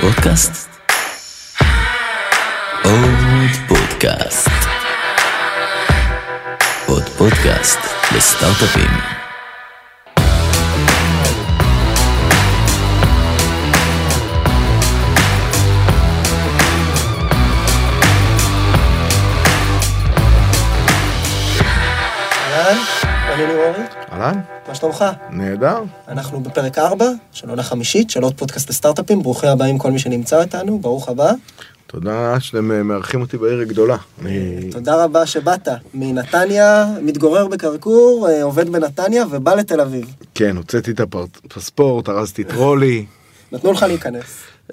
פודקאסט? עוד פודקאסט. עוד פודקאסט לסטארט-אפים. אהלן, אני ליאור אורי, אהלן, מה שלומך? נהדר. אנחנו בפרק 4 של עונה חמישית של עוד פודקאסט לסטארט-אפים, ברוכים הבאים כל מי שנמצא איתנו, ברוך הבא. תודה שאתם אה, מארחים אותי בעיר הגדולה. אני... תודה רבה שבאת, מנתניה, מתגורר בקרקור, אה, עובד בנתניה ובא לתל אביב. כן, הוצאתי את הפספורט, ארזתי טרולי. נתנו לך להיכנס,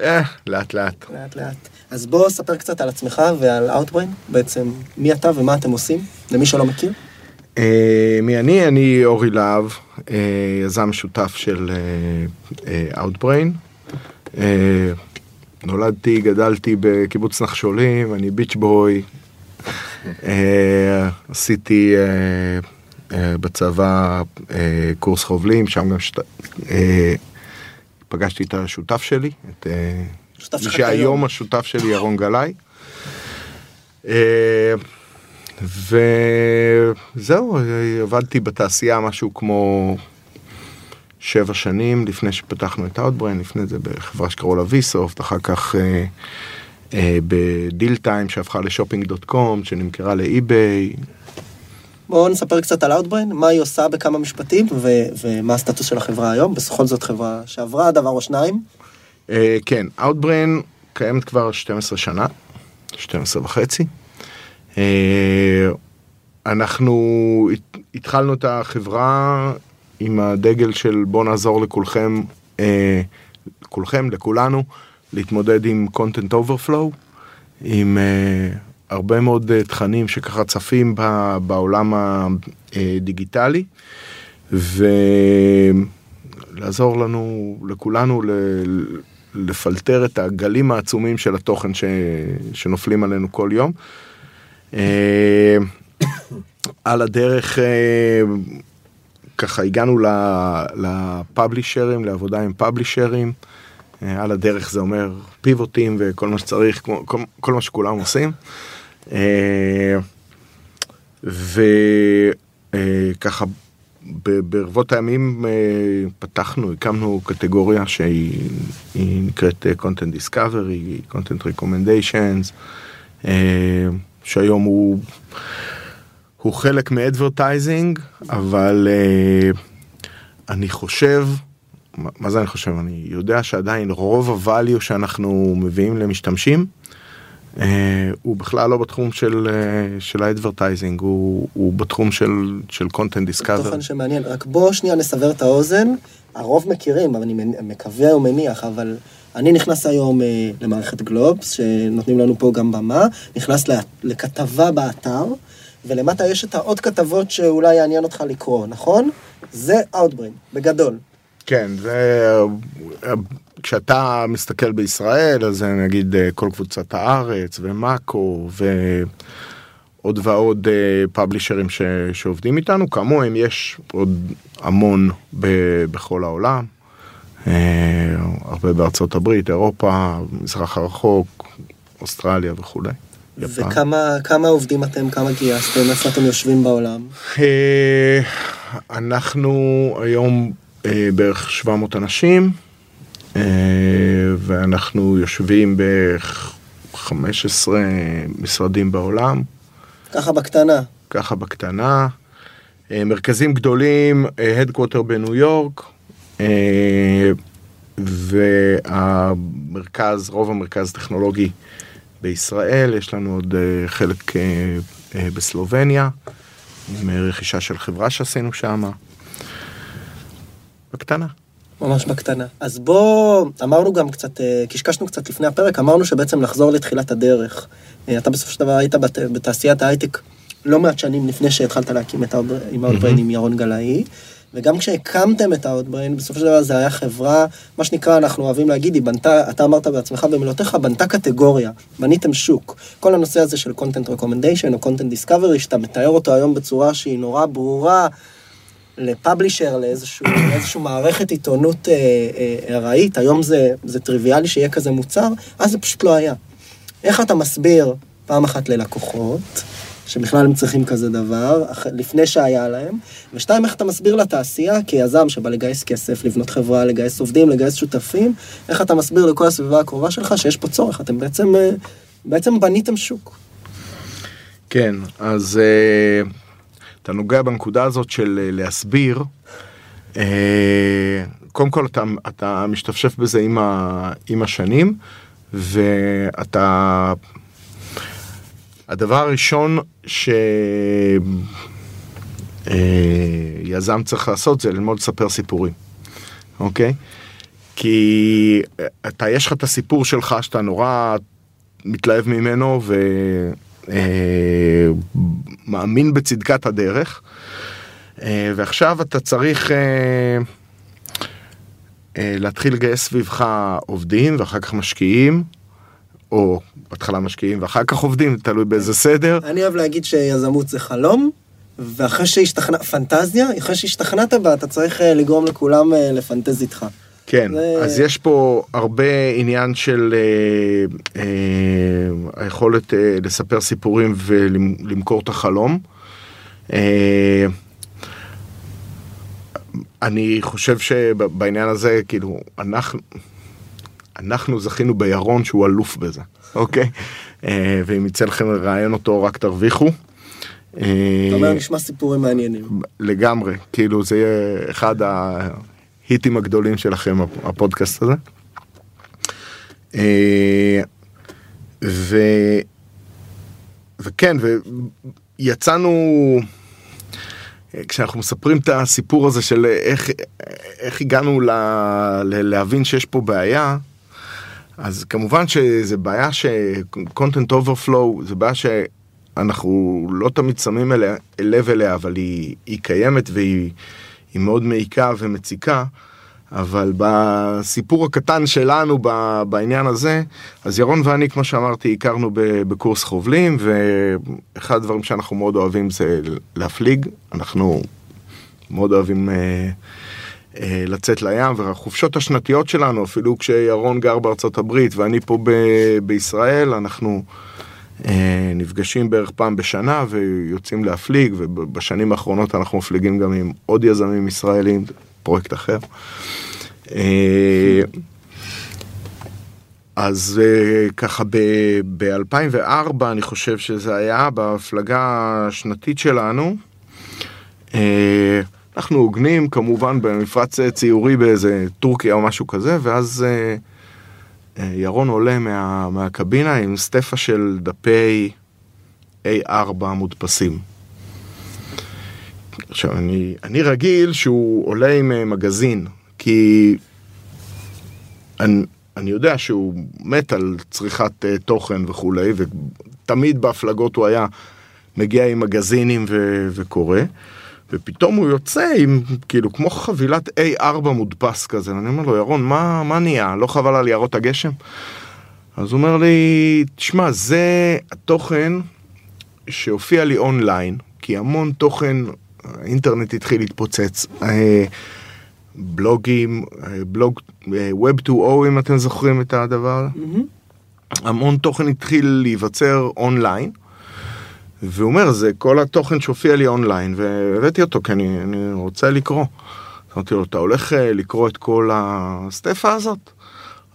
אה, לאט לאט. לאט לאט. אז בוא ספר קצת על עצמך ועל Outbrain, בעצם מי אתה ומה אתם עושים, למי שלא מכיר. אה, מי אני? אני אורי להב, אה, יזם שותף של אה, Outbrain. נולדתי, גדלתי בקיבוץ נחשולים, אני ביץ' בוי. עשיתי בצבא קורס חובלים, שם גם שת... פגשתי את השותף שלי, את מי שהיום. השותף שלי, ירון גלאי. וזהו, עבדתי בתעשייה משהו כמו שבע שנים לפני שפתחנו את Outbrain, לפני זה בחברה שקראו לה ויסופט, אחר כך אה, אה, בדיל טיים שהפכה לשופינג דוט קום, שנמכרה לאי-ביי. בואו נספר קצת על Outbrain, מה היא עושה בכמה משפטים ו- ומה הסטטוס של החברה היום, בכל זאת חברה שעברה דבר או שניים. אה, כן, Outbrain קיימת כבר 12 שנה, 12 וחצי. אה, אנחנו הת- התחלנו את החברה עם הדגל של בוא נעזור לכולכם, אה, לכולכם, לכולנו, להתמודד עם content overflow, עם אה, הרבה מאוד תכנים שככה צפים בעולם הדיגיטלי, ולעזור לנו, לכולנו, ל- לפלטר את הגלים העצומים של התוכן ש... שנופלים עלינו כל יום. אה, על הדרך אה, ככה הגענו לפאבלישרים, לעבודה עם פאבלישרים. אה, על הדרך זה אומר פיבוטים וכל מה שצריך, כל, כל מה שכולם עושים. וככה ברבות הימים פתחנו, הקמנו קטגוריה שהיא היא נקראת content discovery, content recommendations, שהיום הוא, הוא חלק מ advertising, אבל אה, אני חושב, מה מה זה אני חושב? אני יודע שעדיין רוב ה value שאנחנו מביאים למשתמשים, אה, הוא בכלל לא בתחום של, אה, של ה advertising, הוא, הוא בתחום של, של content discovery. תוכן שמעניין, רק בוא שנייה נסבר את האוזן, הרוב מכירים, אני מקווה ומניח, אבל אני נכנס היום אה, למערכת גלובס, שנותנים לנו פה גם במה, נכנס לכתבה באתר, ולמטה יש את העוד כתבות שאולי יעניין אותך לקרוא, נכון? זה Outbrain, בגדול. כן, זה... כשאתה מסתכל בישראל, אז זה נגיד אה, כל קבוצת הארץ ומאקו ועוד ועוד אה, פאבלישרים ש... שעובדים איתנו, כמוהם יש עוד המון ב... בכל העולם, אה, הרבה בארצות הברית, אירופה, מזרח הרחוק, אוסטרליה וכולי. וכמה כמה עובדים אתם, כמה גייסתם, איפה אתם יושבים בעולם? אה, אנחנו היום אה, בערך 700 אנשים, אה, ואנחנו יושבים בערך 15 משרדים בעולם, ככה בקטנה. ככה בקטנה. אה, מרכזים גדולים, הדקווטר בניו יורק, אה, והמרכז, רוב המרכז הטכנולוגי בישראל, יש לנו עוד אה, חלק אה, אה, בסלובניה, עם רכישה של חברה שעשינו שם. בקטנה. ממש בקטנה. אז בוא, אמרנו גם קצת, קשקשנו קצת לפני הפרק, אמרנו שבעצם נחזור לתחילת הדרך. אתה בסופו של דבר היית בת, בתעשיית ההייטק לא מעט שנים לפני שהתחלת להקים את האוטבריין עם ירון גלאי, וגם כשהקמתם את האוטבריין, בסופו של דבר זה היה חברה, מה שנקרא, אנחנו אוהבים להגיד, היא בנתה, אתה אמרת בעצמך במילותיך, בנתה קטגוריה, בניתם שוק. כל הנושא הזה של content recommendation או content discovery, שאתה מתאר אותו היום בצורה שהיא נורא ברורה, ל publisher, לאיזשהו מערכת עיתונות אה, אה, ארעית, היום זה, זה טריוויאלי שיהיה כזה מוצר, אז זה פשוט לא היה. איך אתה מסביר פעם אחת ללקוחות, שבכלל הם צריכים כזה דבר, אח- לפני שהיה להם, ושתיים, איך אתה מסביר לתעשייה, כיזם שבא לגייס כסף, לבנות חברה, לגייס עובדים, לגייס שותפים, איך אתה מסביר לכל הסביבה הקרובה שלך שיש פה צורך, אתם בעצם, אה, בעצם בניתם שוק. כן, אז אה, אתה נוגע בנקודה הזאת של אה, להסביר. אה, קודם כל אתה, אתה משתפשף בזה עם, ה, עם השנים, ואתה... הדבר הראשון שיזם צריך לעשות זה ללמוד לספר סיפורים, אוקיי? כי אה, אתה, יש לך את הסיפור שלך שאתה נורא מתלהב ממנו ומאמין בצדקת הדרך, אה, ועכשיו אתה צריך אה, אה, להתחיל לגייס סביבך עובדים ואחר כך משקיעים, או בהתחלה משקיעים ואחר כך עובדים, תלוי באיזה סדר. אני אוהב להגיד שיזמות זה חלום, ואחרי שהשתכנעת, פנטזיה, אחרי שהשתכנעת בה, אתה צריך אה, לגרום לכולם אה, לפנטז איתך. כן, זה- אז יש פה הרבה עניין של אה, אה, היכולת אה, לספר סיפורים ולמכור את החלום. אה, אני חושב שבעניין הזה, כאילו, אנחנו, אנחנו זכינו בירון שהוא אלוף בזה, אוקיי? אה, ואם יצא לכם לראיין אותו, רק תרוויחו. אתה אומר, נשמע סיפורים מעניינים. לגמרי, כאילו זה יהיה אחד ההיטים הגדולים שלכם, הפודקאסט הזה. אה, ו... וכן, ויצאנו, כשאנחנו מספרים את הסיפור הזה של איך, איך הגענו ל... ל... להבין שיש פה בעיה, אז כמובן שזה בעיה ש... content overflow זה בעיה שאנחנו לא תמיד שמים אליה, לב אליה, אבל היא, היא קיימת והיא היא מאוד מעיקה ומציקה. אבל בסיפור הקטן שלנו בעניין הזה, אז ירון ואני, כמו שאמרתי, הכרנו בקורס חובלים, ואחד הדברים שאנחנו מאוד אוהבים זה להפליג. אנחנו מאוד אוהבים אה, לצאת לים, והחופשות השנתיות שלנו, אפילו כשירון גר בארצות הברית ואני פה ב- בישראל, אנחנו אה, נפגשים בערך פעם בשנה ויוצאים להפליג, ובשנים האחרונות אנחנו מפליגים גם עם עוד יזמים ישראלים, פרויקט אחר. אה, אז אה, ככה ב-2004 אני חושב שזה היה בהפלגה השנתית שלנו. אה, אנחנו הוגנים כמובן במפרץ ציורי באיזה טורקיה או משהו כזה, ואז אה, אה, ירון עולה מה, מהקבינה עם סטפה של דפי A4 מודפסים. עכשיו, אני, אני רגיל שהוא עולה עם אה, מגזין, כי אני, אני יודע שהוא מת על צריכת uh, תוכן וכולי, ותמיד בהפלגות הוא היה מגיע עם מגזינים ו, וקורא, ופתאום הוא יוצא עם, כאילו, כמו חבילת A4 מודפס כזה, ואני אומר לו, ירון, מה, מה נהיה? לא חבל על יערות הגשם? אז הוא אומר לי, תשמע, זה התוכן שהופיע לי אונליין, כי המון תוכן, האינטרנט התחיל להתפוצץ. אה, בלוגים, אה, בלוג אה, Web 2.0 אם אתם זוכרים את הדבר, המון תוכן התחיל להיווצר אונליין. והוא אומר, זה כל התוכן שהופיע לי אונליין, והבאתי אותו כי אני, אני רוצה לקרוא. אמרתי לו, אתה הולך אה, לקרוא את כל הסטפה הזאת?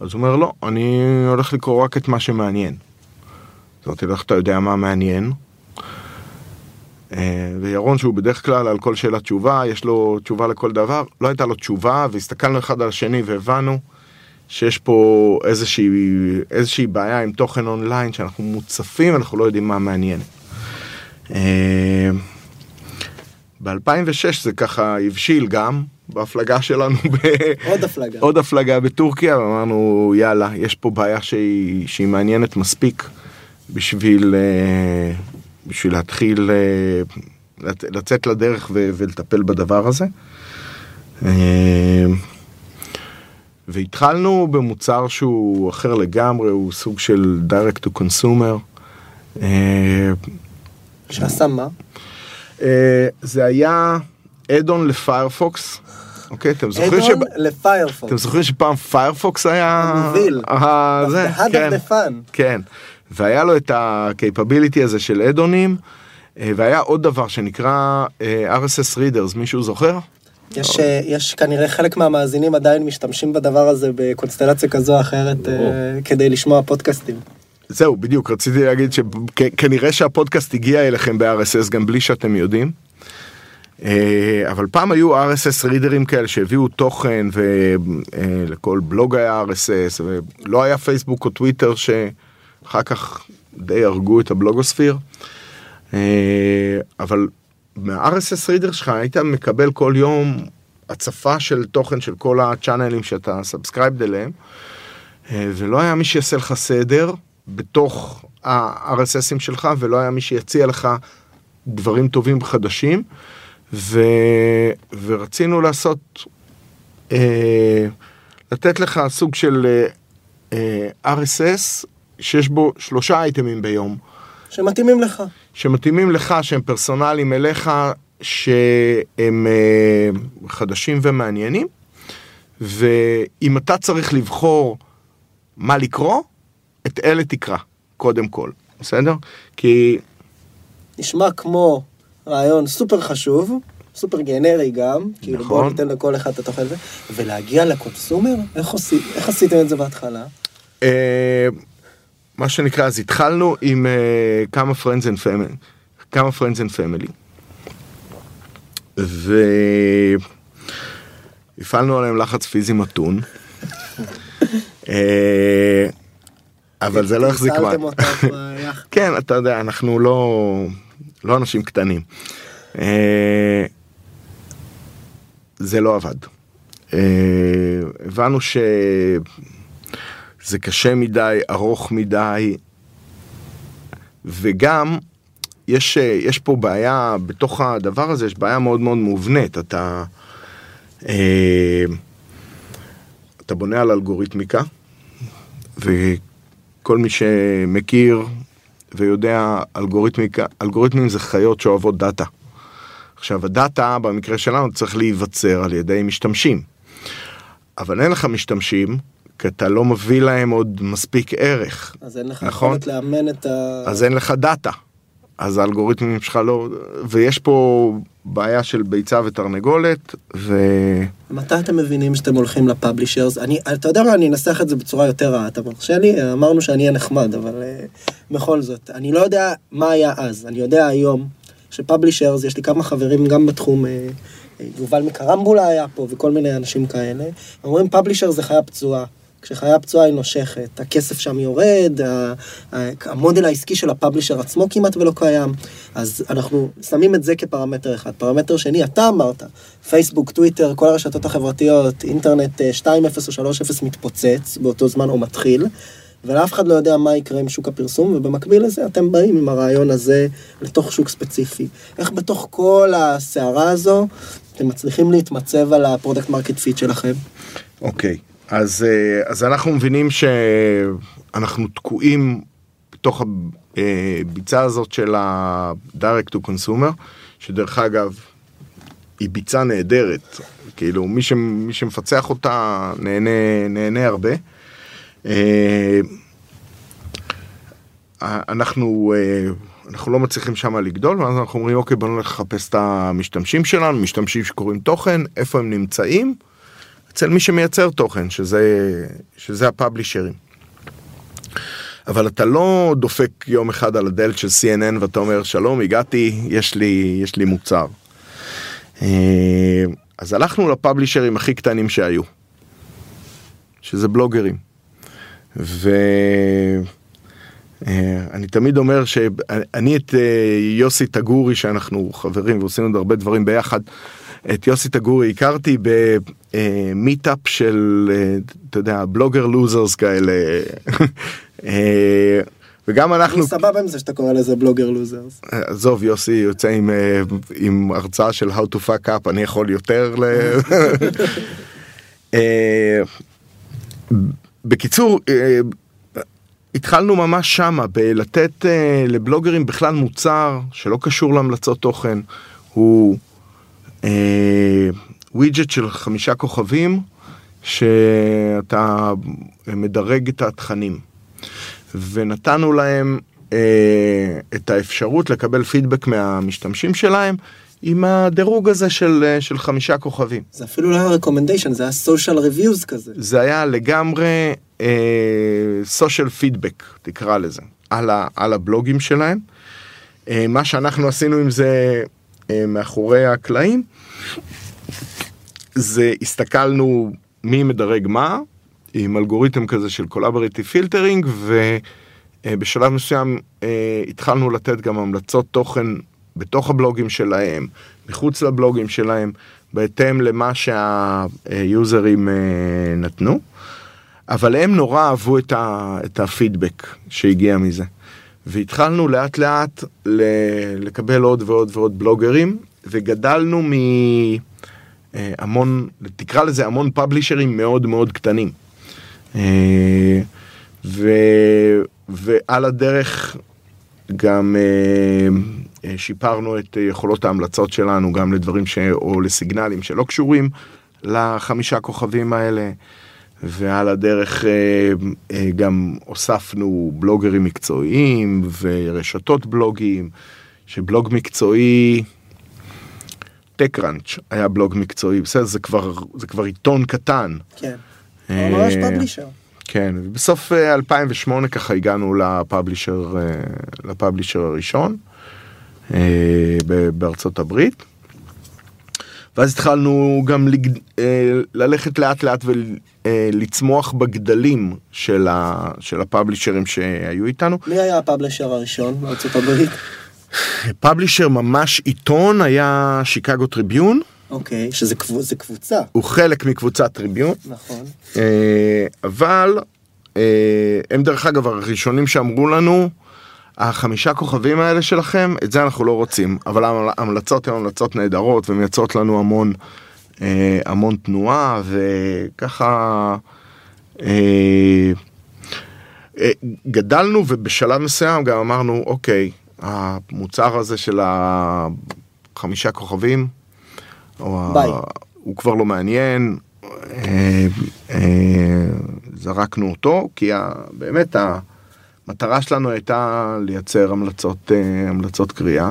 אז הוא אומר, לא, אני הולך לקרוא רק את מה שמעניין. אז אמרתי לו, איך אתה יודע מה מעניין? אה, וירון שהוא בדרך כלל על כל שאלה תשובה, יש לו תשובה לכל דבר, לא הייתה לו תשובה והסתכלנו אחד על השני והבנו שיש פה איזושהי, איזושהי בעיה עם תוכן אונליין שאנחנו מוצפים, אנחנו לא יודעים מה מעניין. ב-2006 זה ככה הבשיל גם בהפלגה שלנו, ב- עוד הפלגה. עוד הפלגה בטורקיה, ואמרנו יאללה, יש פה בעיה שהיא, שהיא מעניינת מספיק בשביל, אה, בשביל להתחיל אה, לצ- לצאת לדרך ו- ולטפל בדבר הזה. אה, והתחלנו במוצר שהוא אחר לגמרי, הוא סוג של direct to consumer. שעשה מה? אה, זה היה add-on לפיירפוקס. אוקיי, אתם זוכרים ש... add-on לפיירפוקס. אתם זוכרים שפעם פיירפוקס היה... המוביל. אה, זה, כן. כן. והיה לו את ה-capability הזה של אדונים, אה, והיה עוד דבר שנקרא אה, RSS readers, מישהו זוכר? יש, יש כנראה חלק מהמאזינים עדיין משתמשים בדבר הזה בקונסטלציה כזו או אחרת כדי לשמוע פודקאסטים. זהו, בדיוק, רציתי להגיד שכנראה שהפודקאסט הגיע אליכם ב-RSS גם בלי שאתם יודעים. אה, אבל פעם היו RSS רידרים כאלה שהביאו תוכן ולכל בלוג היה RSS ולא היה פייסבוק או טוויטר שאחר כך די הרגו את הבלוגוספיר. אה, אבל מה- RSS reader שלך היית מקבל כל יום הצפה של תוכן של כל ה channel ים שאתה subscribed אליהם אה, ולא היה מי שיעשה לך סדר בתוך ה-RSSים שלך ולא היה מי שיציע לך דברים טובים חדשים. ו... ורצינו לעשות, אה, לתת לך סוג של אה, RSS שיש בו שלושה אייטמים ביום, שמתאימים לך. שמתאימים לך, שהם פרסונליים אליך, שהם אה, חדשים ומעניינים, ואם אתה צריך לבחור מה לקרוא, את אלה תקרא, קודם כל, בסדר? כי נשמע כמו רעיון סופר חשוב, סופר גנרי גם, כאילו בואו נכון. ניתן לכל אחד את התוכן הזה, ולהגיע לקונסומר, איך, עושי, איך עשיתם את זה בהתחלה? אה, מה שנקרא, אז התחלנו עם אה, כמה friends and family, כמה friends and family. והפעלנו עליהם לחץ פיזי מתון. אה, אבל זה לא החזיק מים. כן, אתה יודע, אנחנו לא, לא אנשים קטנים. אה, זה לא עבד. אה, הבנו שזה קשה מדי, ארוך מדי, וגם יש, אה, יש פה בעיה, בתוך הדבר הזה יש בעיה מאוד מאוד מובנית. אתה, אתה בונה על אלגוריתמיקה, וכל מי שמכיר ויודע אלגוריתמיקה, אלגוריתמים זה חיות שאוהבות דאטה. עכשיו הדאטה במקרה שלנו צריך להיווצר על ידי משתמשים. אבל אין לך משתמשים, כי אתה לא מביא להם עוד מספיק ערך. אז אין לך נכון. יכולת לאמן את ה... אז אין לך דאטה. אז האלגוריתמים שלך לא... ויש פה בעיה של ביצה ותרנגולת, ו... מתי אתם מבינים שאתם הולכים ל publishers? אני, אתה יודע מה, אני אנסח את זה בצורה יותר רעה, אתה מרשה לי? אמרנו שאני אהיה נחמד, אבל אה, בכל זאת, אני לא יודע מה היה אז, אני יודע היום שפאבלישרס, יש לי כמה חברים גם בתחום, uh, יובל מקרמבולה היה פה וכל מיני אנשים כאלה, אומרים פאבלישר זה חיה פצועה. כשחיה פצועה היא נושכת, הכסף שם יורד, המודל העסקי של הפאבלישר עצמו כמעט ולא קיים. אז אנחנו שמים את זה כפרמטר אחד. פרמטר שני, אתה אמרת, פייסבוק, טוויטר, כל הרשתות החברתיות, אינטרנט אה, 2.0 או 3.0 מתפוצץ באותו זמן או מתחיל, ולאף אחד לא יודע מה יקרה עם שוק הפרסום, ובמקביל לזה אתם באים עם הרעיון הזה לתוך שוק ספציפי. איך בתוך כל הסערה הזו אתם מצליחים להתמצב על ה product market fit שלכם? אוקיי, אז, אה, אז אנחנו מבינים שאנחנו תקועים בתוך הביצה הזאת של ה-direct to consumer, שדרך אגב, היא ביצה נהדרת, כאילו מי, ש, מי שמפצח אותה נהנה, נהנה הרבה. אה, אנחנו, אה, אנחנו לא מצליחים שם לגדול, ואז אנחנו אומרים, אוקיי, בואו נלך לחפש את המשתמשים שלנו, משתמשים שקוראים תוכן, איפה הם נמצאים. אצל מי שמייצר תוכן, שזה, שזה הפאבלישרים. אבל אתה לא דופק יום אחד על הדלת של CNN ואתה אומר, שלום, הגעתי, יש לי, יש לי מוצר. אה, אז הלכנו לפאבלישרים הכי קטנים שהיו, שזה בלוגרים. ואני תמיד אומר שאני את אה, יוסי טגורי, שאנחנו חברים ועושים עוד הרבה דברים ביחד, את יוסי טגורי הכרתי במיטאפ של, אה, אתה יודע, בלוגר לוזרס כאלה. אה, וגם אנחנו, אני סבבה עם זה שאתה קורא לזה בלוגר לוזרס. עזוב, יוסי יוצא עם, אה, עם הרצאה של How to fuck up, אני יכול יותר ל... אה, בקיצור, אה, התחלנו ממש שמה, בלתת אה, לבלוגרים בכלל מוצר שלא קשור להמלצות תוכן, הוא ווידג'ט של חמישה כוכבים, שאתה מדרג את התכנים. ונתנו להם אה, את האפשרות לקבל פידבק מהמשתמשים שלהם עם הדירוג הזה של, אה, של חמישה כוכבים. זה אפילו לא היה recommendation, זה היה social reviews כזה. זה היה לגמרי social feedback, תקרא לזה, על, ה, על הבלוגים שלהם. אה, מה שאנחנו עשינו עם זה אה, מאחורי הקלעים, זה הסתכלנו מי מדרג מה, עם אלגוריתם כזה של collaborative filtering, ובשלב מסוים אה, התחלנו לתת גם המלצות תוכן בתוך הבלוגים שלהם, מחוץ לבלוגים שלהם, בהתאם למה שהיוזרים אה, נתנו. אבל הם נורא אהבו את, ה, את הפידבק שהגיע מזה. והתחלנו לאט לאט ל- לקבל עוד ועוד ועוד בלוגרים, וגדלנו מהמון, תקרא לזה המון פאבלישרים מאוד מאוד קטנים. אה, ו, ועל הדרך גם אה, אה, שיפרנו את יכולות ההמלצות שלנו גם לדברים ש... או לסיגנלים שלא קשורים לחמישה כוכבים האלה. ועל הדרך גם הוספנו בלוגרים מקצועיים ורשתות בלוגים, שבלוג מקצועי, TechCrunch היה בלוג מקצועי, בסדר, זה כבר, זה כבר עיתון קטן. כן, ממש פאבלישר. כן, ובסוף 2008 ככה הגענו לפאבלישר, לפאבלישר הראשון בארצות הברית. ואז התחלנו גם לג... ללכת לאט לאט ולצמוח בגדלים של, ה... של הפאבלישרים שהיו איתנו. מי היה הפאבלישר הראשון בארצות הברית? פאבלישר ממש עיתון היה שיקגו טריביון. אוקיי, שזה קבוצ... קבוצה. הוא חלק מקבוצת טריביון. נכון. אבל הם דרך אגב הראשונים שאמרו לנו, החמישה כוכבים האלה שלכם, את זה אנחנו לא רוצים, אבל ההמלצות הן המלצות נהדרות ומייצרות לנו המון, אה, המון תנועה וככה אה, אה, גדלנו ובשלב מסוים גם אמרנו, אוקיי, המוצר הזה של החמישה כוכבים, ביי. הוא כבר לא מעניין, אה, אה, זרקנו אותו, כי ה, באמת. המטרה שלנו הייתה לייצר המלצות, אה, המלצות קריאה.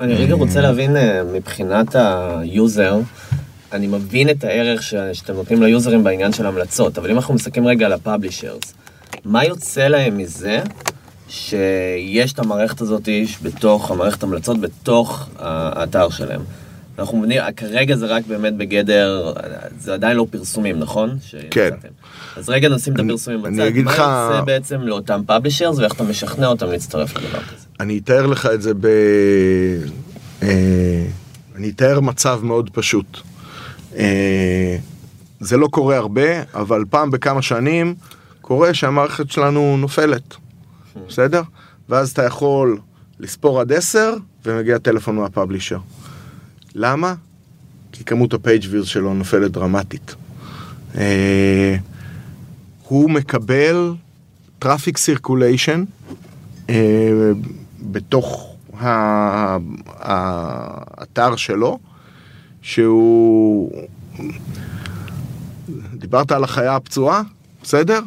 אני רגע רוצה להבין מבחינת ה user, אני מבין את הערך ש- שאתם נותנים ל user ים בעניין של המלצות, אבל אם אנחנו מסתכלים רגע על ה publishers, מה יוצא להם מזה שיש את המערכת הזאת בתוך המערכת המלצות, בתוך האתר שלהם? אנחנו מבינים, כרגע זה רק באמת בגדר, זה עדיין לא פרסומים, נכון? כן. אז רגע נשים את הפרסומים בצד, אני אגיד מה לך- יוצא בעצם לאותם פאבלישרס ואיך אתה משכנע אותם להצטרף לדבר כזה? אני אתאר לך את זה ב... אה, אני אתאר מצב מאוד פשוט. אה, זה לא קורה הרבה, אבל פעם בכמה שנים קורה שהמערכת שלנו נופלת, בסדר? ואז אתה יכול לספור עד 10 ומגיע טלפון מה publisher. למה? כי כמות ה page views שלו נופלת דרמטית. אה, הוא מקבל traffic circulation בתוך ה- האתר שלו, שהוא... דיברת על החיה הפצועה, בסדר?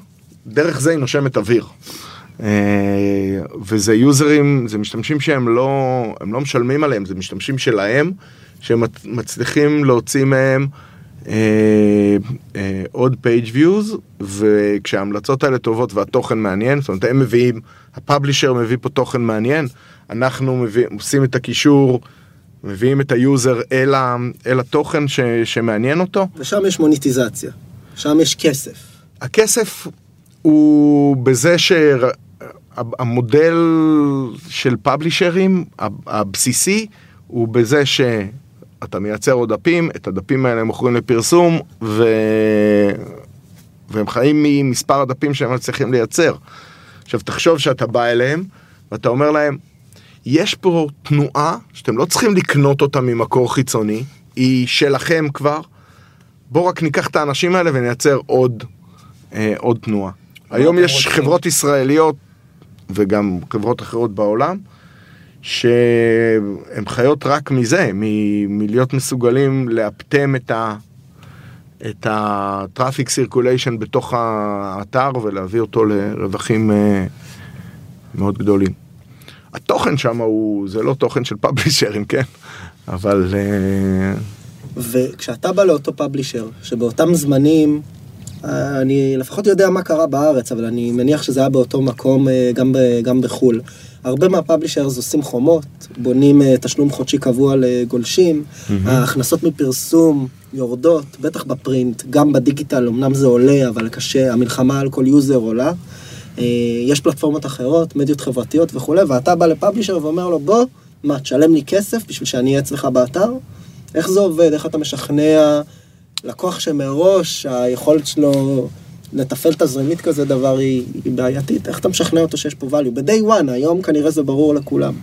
דרך זה היא נושמת אוויר. אה, וזה יוזרים, זה משתמשים שהם לא, הם לא משלמים עליהם, זה משתמשים שלהם, שהם מצ- מצליחים להוציא מהם אה, אה, עוד page views, וכשההמלצות האלה טובות והתוכן מעניין, זאת אומרת הם מביאים, הפאבלישר מביא פה תוכן מעניין, אנחנו מביא, עושים את הקישור, מביאים את ה user אל, ה, אל התוכן ש, שמעניין אותו. ושם יש מוניטיזציה. שם יש כסף. הכסף הוא בזה שהמודל של publisher ים הבסיסי הוא בזה שאתה מייצר עוד דפים, את הדפים האלה הם מוכרים לפרסום ו... והם חיים ממספר הדפים שהם מצליחים לייצר. עכשיו תחשוב שאתה בא אליהם ואתה אומר להם, יש פה תנועה שאתם לא צריכים לקנות אותה ממקור חיצוני, היא שלכם כבר, בואו רק ניקח את האנשים האלה ונייצר עוד, אה, עוד תנועה. היום יש רוצים? חברות ישראליות וגם חברות אחרות בעולם, שהן חיות רק מזה, מ- מלהיות מסוגלים לאפטם את ה... את ה traffic circulation בתוך האתר ולהביא אותו לרווחים אה, מאוד גדולים. התוכן שם הוא, זה לא תוכן של publisher ים, כן? אבל אה, וכשאתה בא לאותו publisher, שבאותם זמנים, אני לפחות יודע מה קרה בארץ, אבל אני מניח שזה היה באותו מקום אה, גם, ב, גם בחו"ל. הרבה מה publishers עושים חומות, בונים אה, תשלום חודשי קבוע לגולשים, ההכנסות מפרסום יורדות, בטח ב print, גם בדיגיטל, אמנם זה עולה, אבל קשה, המלחמה על כל user עולה. אה, יש פלטפורמות אחרות, מדיות חברתיות וכולי, ואתה בא לפאבלישר ואומר לו, בוא, מה, תשלם לי כסף בשביל שאני אהיה אצלך באתר? איך זה עובד? איך אתה משכנע לקוח שמראש היכולת שלו לתפעל תזרימית כזה דבר היא, היא בעייתית? איך אתה משכנע אותו שיש פה value? ב-day one, היום כנראה זה ברור לכולם.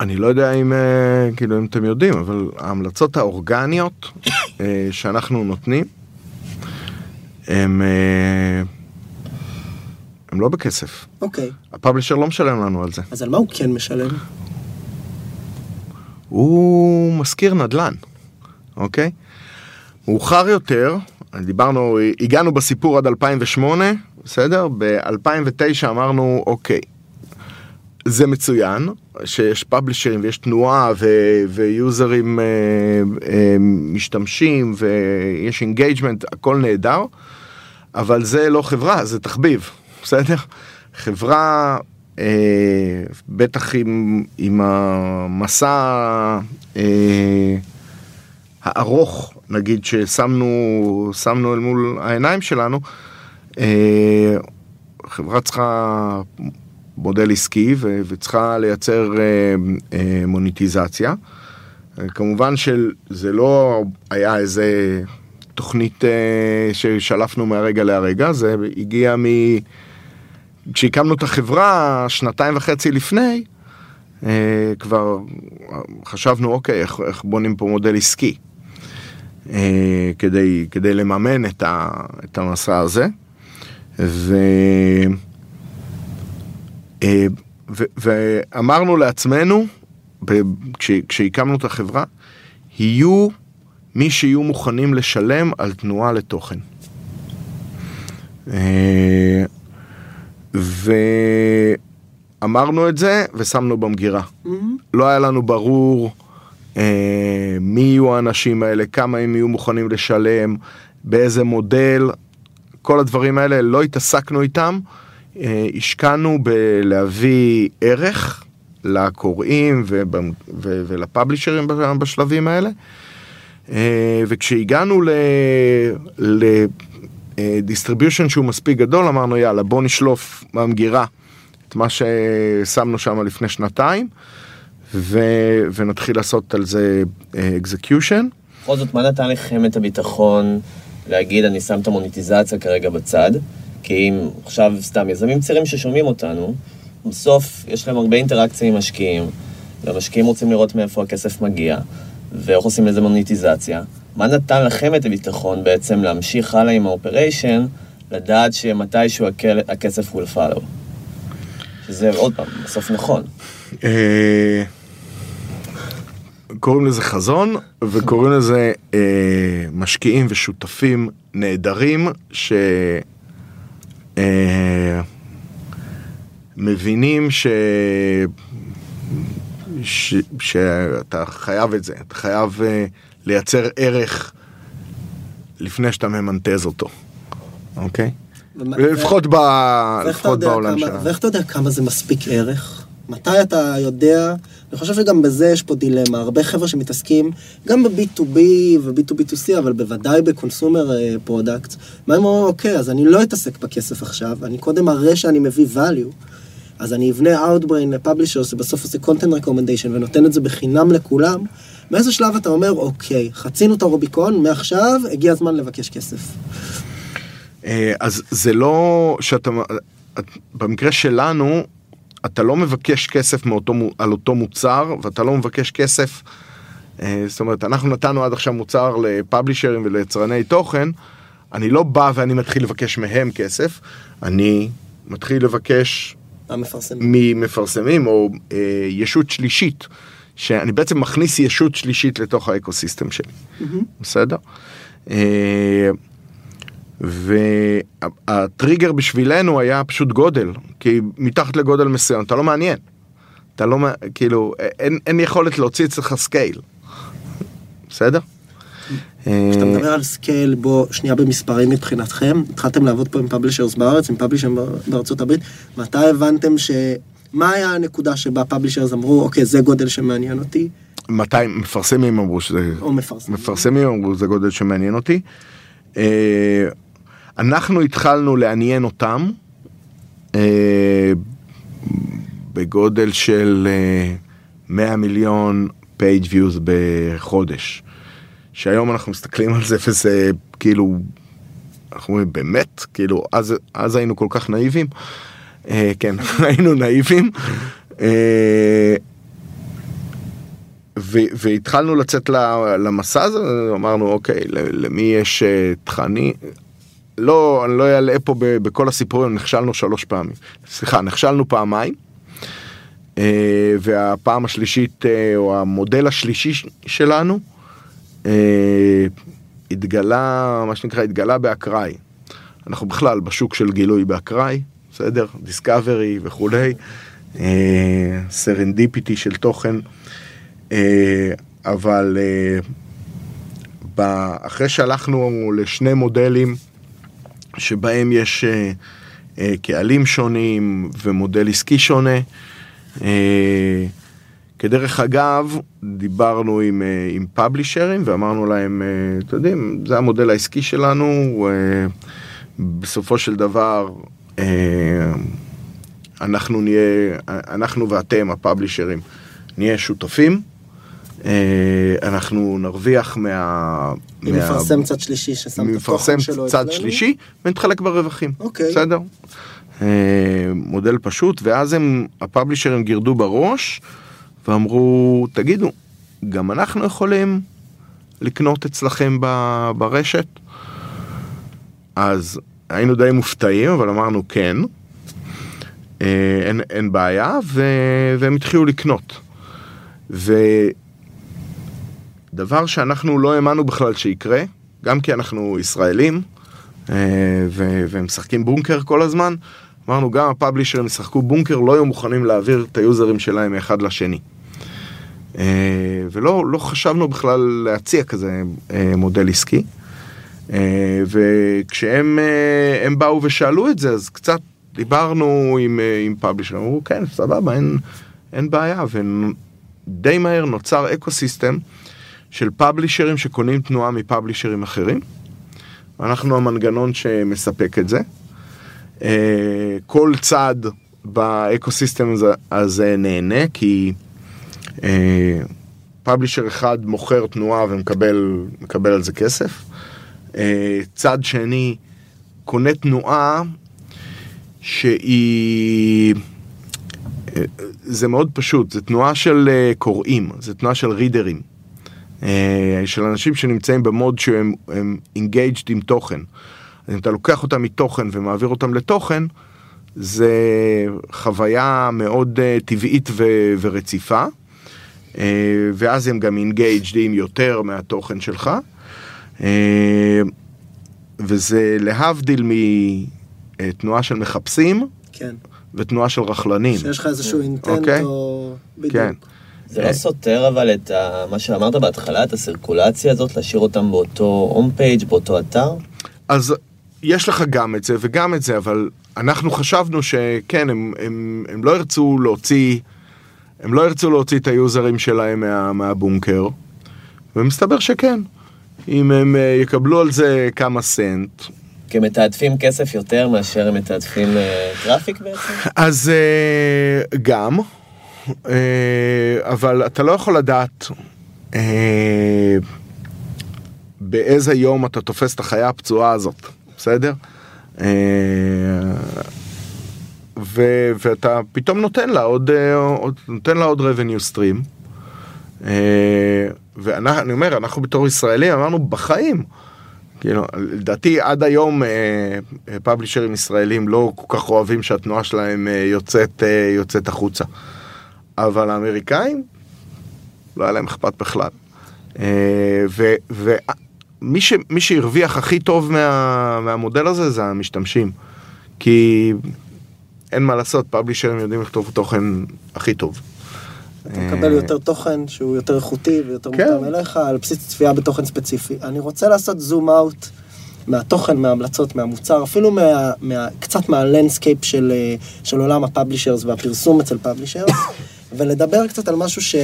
אני לא יודע אם, אה, כאילו, אם אתם יודעים, אבל ההמלצות האורגניות אה, שאנחנו נותנים, הם, אה, הם לא בכסף. אוקיי, הפאבלישר לא משלם לנו על זה. אז על מה הוא כן משלם? הוא משכיר נדל"ן, אוקיי? מאוחר יותר, דיברנו, הגענו בסיפור עד 2008, בסדר? ב-2009 אמרנו, אוקיי, זה מצוין, שיש פאבלישרים ויש תנועה ו- ויוזרים אה, אה, משתמשים ויש engagement, הכל נהדר, אבל זה לא חברה, זה תחביב, בסדר? חברה, אה, בטח עם, עם המסע אה, הארוך, נגיד, ששמנו, שמנו אל מול העיניים שלנו, אה, חברה צריכה מודל עסקי וצריכה לייצר אה, אה, מוניטיזציה. כמובן שזה לא היה איזה תוכנית ששלפנו מהרגע להרגע, זה הגיע מ... כשהקמנו את החברה שנתיים וחצי לפני, כבר חשבנו, אוקיי, איך, איך בונים פה מודל עסקי כדי, כדי לממן את, ה, את המסע הזה. ו... אה, ו- ואמרנו לעצמנו, כש- כשהקמנו את החברה, יהיו מי שיהיו מוכנים לשלם על תנועה לתוכן. אה, ואמרנו את זה ושמנו במגירה. לא היה לנו ברור אה, מי יהיו האנשים האלה, כמה הם יהיו מוכנים לשלם, באיזה מודל, כל הדברים האלה, לא התעסקנו איתם. אה, השקענו בלהביא ערך לקוראים ול publisher ים בשלבים האלה. אה, וכשהגענו ל distribution שהוא מספיק גדול, אמרנו יאללה בוא נשלוף מהמגירה את מה ששמנו שם לפני שנתיים ו- ונתחיל לעשות על זה execution. בכל זאת, מה נתן לכם את הביטחון להגיד, אני שם את המוניטיזציה כרגע בצד? כי אם עכשיו סתם יזמים צעירים ששומעים אותנו, בסוף יש להם הרבה אינטראקציה עם משקיעים, והמשקיעים רוצים לראות מאיפה הכסף מגיע, ואיך עושים לזה מוניטיזציה. מה נתן לכם את הביטחון בעצם להמשיך הלאה עם האופריישן, לדעת שמתישהו הכל- הכסף will follow? שזה עוד פעם, בסוף נכון. קוראים לזה חזון וקוראים לזה אה, משקיעים ושותפים נהדרים ש... אה, מבינים ש... ש... שאתה חייב את זה, אתה חייב אה, לייצר ערך לפני שאתה ממנטז אותו, אוקיי? ומה- לפחות, ב... ואיך אתה לפחות בעולם שלנו. ואיך אתה יודע כמה זה מספיק ערך? מתי אתה יודע, אני חושב שגם בזה יש פה דילמה, הרבה חבר'ה שמתעסקים גם ב-B2B וב-B2B2C, אבל בוודאי ב consumer product, מה הם אומרים, אוקיי, אז אני לא אתעסק בכסף עכשיו, אני קודם אראה שאני מביא value, אז אני אבנה Outbrain ל publisher שבסוף עושה content recommendation ונותן את זה בחינם לכולם, באיזה שלב אתה אומר, אוקיי, חצינו את הרוביקון, מעכשיו הגיע הזמן לבקש כסף. אה, אז זה לא שאתה, את- במקרה שלנו, אתה לא מבקש כסף מאותו, על אותו מוצר, ואתה לא מבקש כסף, אה, זאת אומרת, אנחנו נתנו עד עכשיו מוצר לפאבלישרים וליצרני תוכן, אני לא בא ואני מתחיל לבקש מהם כסף, אני מתחיל לבקש המפרסם. ממפרסמים או אה, ישות שלישית, שאני בעצם מכניס ישות שלישית לתוך האקוסיסטם שלי, בסדר? אה, והטריגר בשבילנו היה פשוט גודל, כי מתחת לגודל מסוים אתה לא מעניין. אתה לא, כאילו, אין, אין יכולת להוציא אצלך scale. בסדר? כשאתה אה, מדבר על scale, בוא, שנייה במספרים מבחינתכם, התחלתם לעבוד פה עם publishers בארץ, עם publisher ים בארצות הברית, מתי הבנתם ש... מה היה הנקודה שבה publishers אמרו, אוקיי, זה גודל שמעניין אותי, 200 מפרסמים אמרו שזה... או מפרסם? מפרסמים אמרו זה גודל שמעניין אותי. אנחנו התחלנו לעניין אותם אה, בגודל של אה, 100 מיליון page views בחודש. שהיום אנחנו מסתכלים על זה וזה כאילו, אנחנו אומרים באמת, כאילו אז, אז היינו כל כך נאיבים. אה, כן, היינו נאיבים. אה, והתחלנו לצאת למסע הזה, אמרנו אוקיי, למי יש אה, תכנים, לא, אני לא אעלה פה בכל הסיפורים, נכשלנו שלוש פעמים, סליחה, נכשלנו פעמיים, אה, והפעם השלישית, אה, או המודל השלישי שלנו, אה, התגלה, מה שנקרא, התגלה באקראי. אנחנו בכלל בשוק של גילוי באקראי, בסדר? דיסקאברי וכולי, serendipity של תוכן. אבל אחרי שהלכנו לשני מודלים שבהם יש אה, אה, קהלים שונים ומודל עסקי שונה, אה, כדרך אגב, דיברנו עם, עם publisher ים ואמרנו להם, אתם יודעים, זה המודל העסקי שלנו, בסופו של דבר אנחנו נהיה, אנחנו ואתם, הפאבלישרים, נהיה שותפים. אה, אנחנו נרוויח מה... אם מפרסם צד שלישי ששם את התוכן שלו צד אצלנו? שלישי ונתחלק ברווחים. אוקיי. בסדר? אה, מודל פשוט, ואז הם, הפאבלישרים גירדו בראש ואמרו, תגידו, גם אנחנו יכולים לקנות אצלכם ב- ברשת? אז היינו די מופתעים, אבל אמרנו כן, אה, אין, אין בעיה, ו, והם התחילו לקנות. ודבר שאנחנו לא האמנו בכלל שיקרה, גם כי אנחנו ישראלים, אה, ו- והם משחקים בונקר כל הזמן, אמרנו גם הפאבלישרים ישחקו בונקר, לא היו מוכנים להעביר את היוזרים שלהם מאחד לשני. אה, ולא לא חשבנו בכלל להציע כזה אה, מודל עסקי. וכשהם הם באו ושאלו את זה, אז קצת דיברנו עם, עם publisher ים, אמרו כן, סבבה, אין, אין בעיה, ודי מהר נוצר ecosystem של publisher ים שקונים תנועה מ publisher ים אחרים. אנחנו המנגנון שמספק את זה. אה, כל צד ב ecosystem הזה, נהנה, כי אה, פאבלישר אחד מוכר תנועה ומקבל מקבל על זה כסף. אה, צד שני קונה תנועה שהיא... זה מאוד פשוט, זה תנועה של קוראים, זה תנועה של רידרים. אה, של אנשים שנמצאים במוד שהם הם engaged עם תוכן. אז אם אתה לוקח אותם מתוכן ומעביר אותם לתוכן, זה חוויה מאוד אה, טבעית ו- ורציפה, אה, ואז הם גם engaged עם יותר מהתוכן שלך. וזה להבדיל מתנועה של מחפשים כן. ותנועה של רכלנים. שיש לך איזשהו אינטנט אוקיי. או... בדיוק. כן. זה לא סותר אבל את ה- מה שאמרת בהתחלה, את הסירקולציה הזאת, להשאיר אותם באותו הום פייג', באותו אתר? אז יש לך גם את זה וגם את זה, אבל אנחנו חשבנו שכן, הם, הם, הם לא ירצו להוציא, הם לא ירצו להוציא את ה user ים שלהם מה, מהבונקר, ומסתבר שכן. אם הם אה, יקבלו על זה כמה סנט, כי הם מתעדפים כסף יותר מאשר הם מתעדפים אה, traffic בעצם? אז אה, גם, אבל אתה לא יכול לדעת אה, באיזה יום אתה תופס את החיה הפצועה הזאת, בסדר? אה, ו- ואתה פתאום נותן לה עוד, אה, נותן לה עוד revenue stream. אה, ואני אומר, אנחנו בתור ישראלים אמרנו בחיים, כאילו, לדעתי עד היום פאבלישרים ישראלים לא כל כך אוהבים שהתנועה שלהם אה, יוצאת, אה, יוצאת החוצה. אבל האמריקאים, לא היה להם אכפת בכלל. אה, ומי ש, שהרוויח הכי טוב מה, מהמודל הזה זה המשתמשים. כי אין מה לעשות, publisher ים יודעים לכתוב תוכן הכי טוב. אתה מקבל יותר תוכן שהוא יותר איכותי ויותר כן. מותאם אליך על בסיס צפייה בתוכן ספציפי. אני רוצה לעשות zoom out מהתוכן, מההמלצות, מהמוצר, אפילו מה, מה, קצת מה landscape של, אה, של עולם ה publishers והפרסום אצל publishers, ולדבר קצת על משהו ש,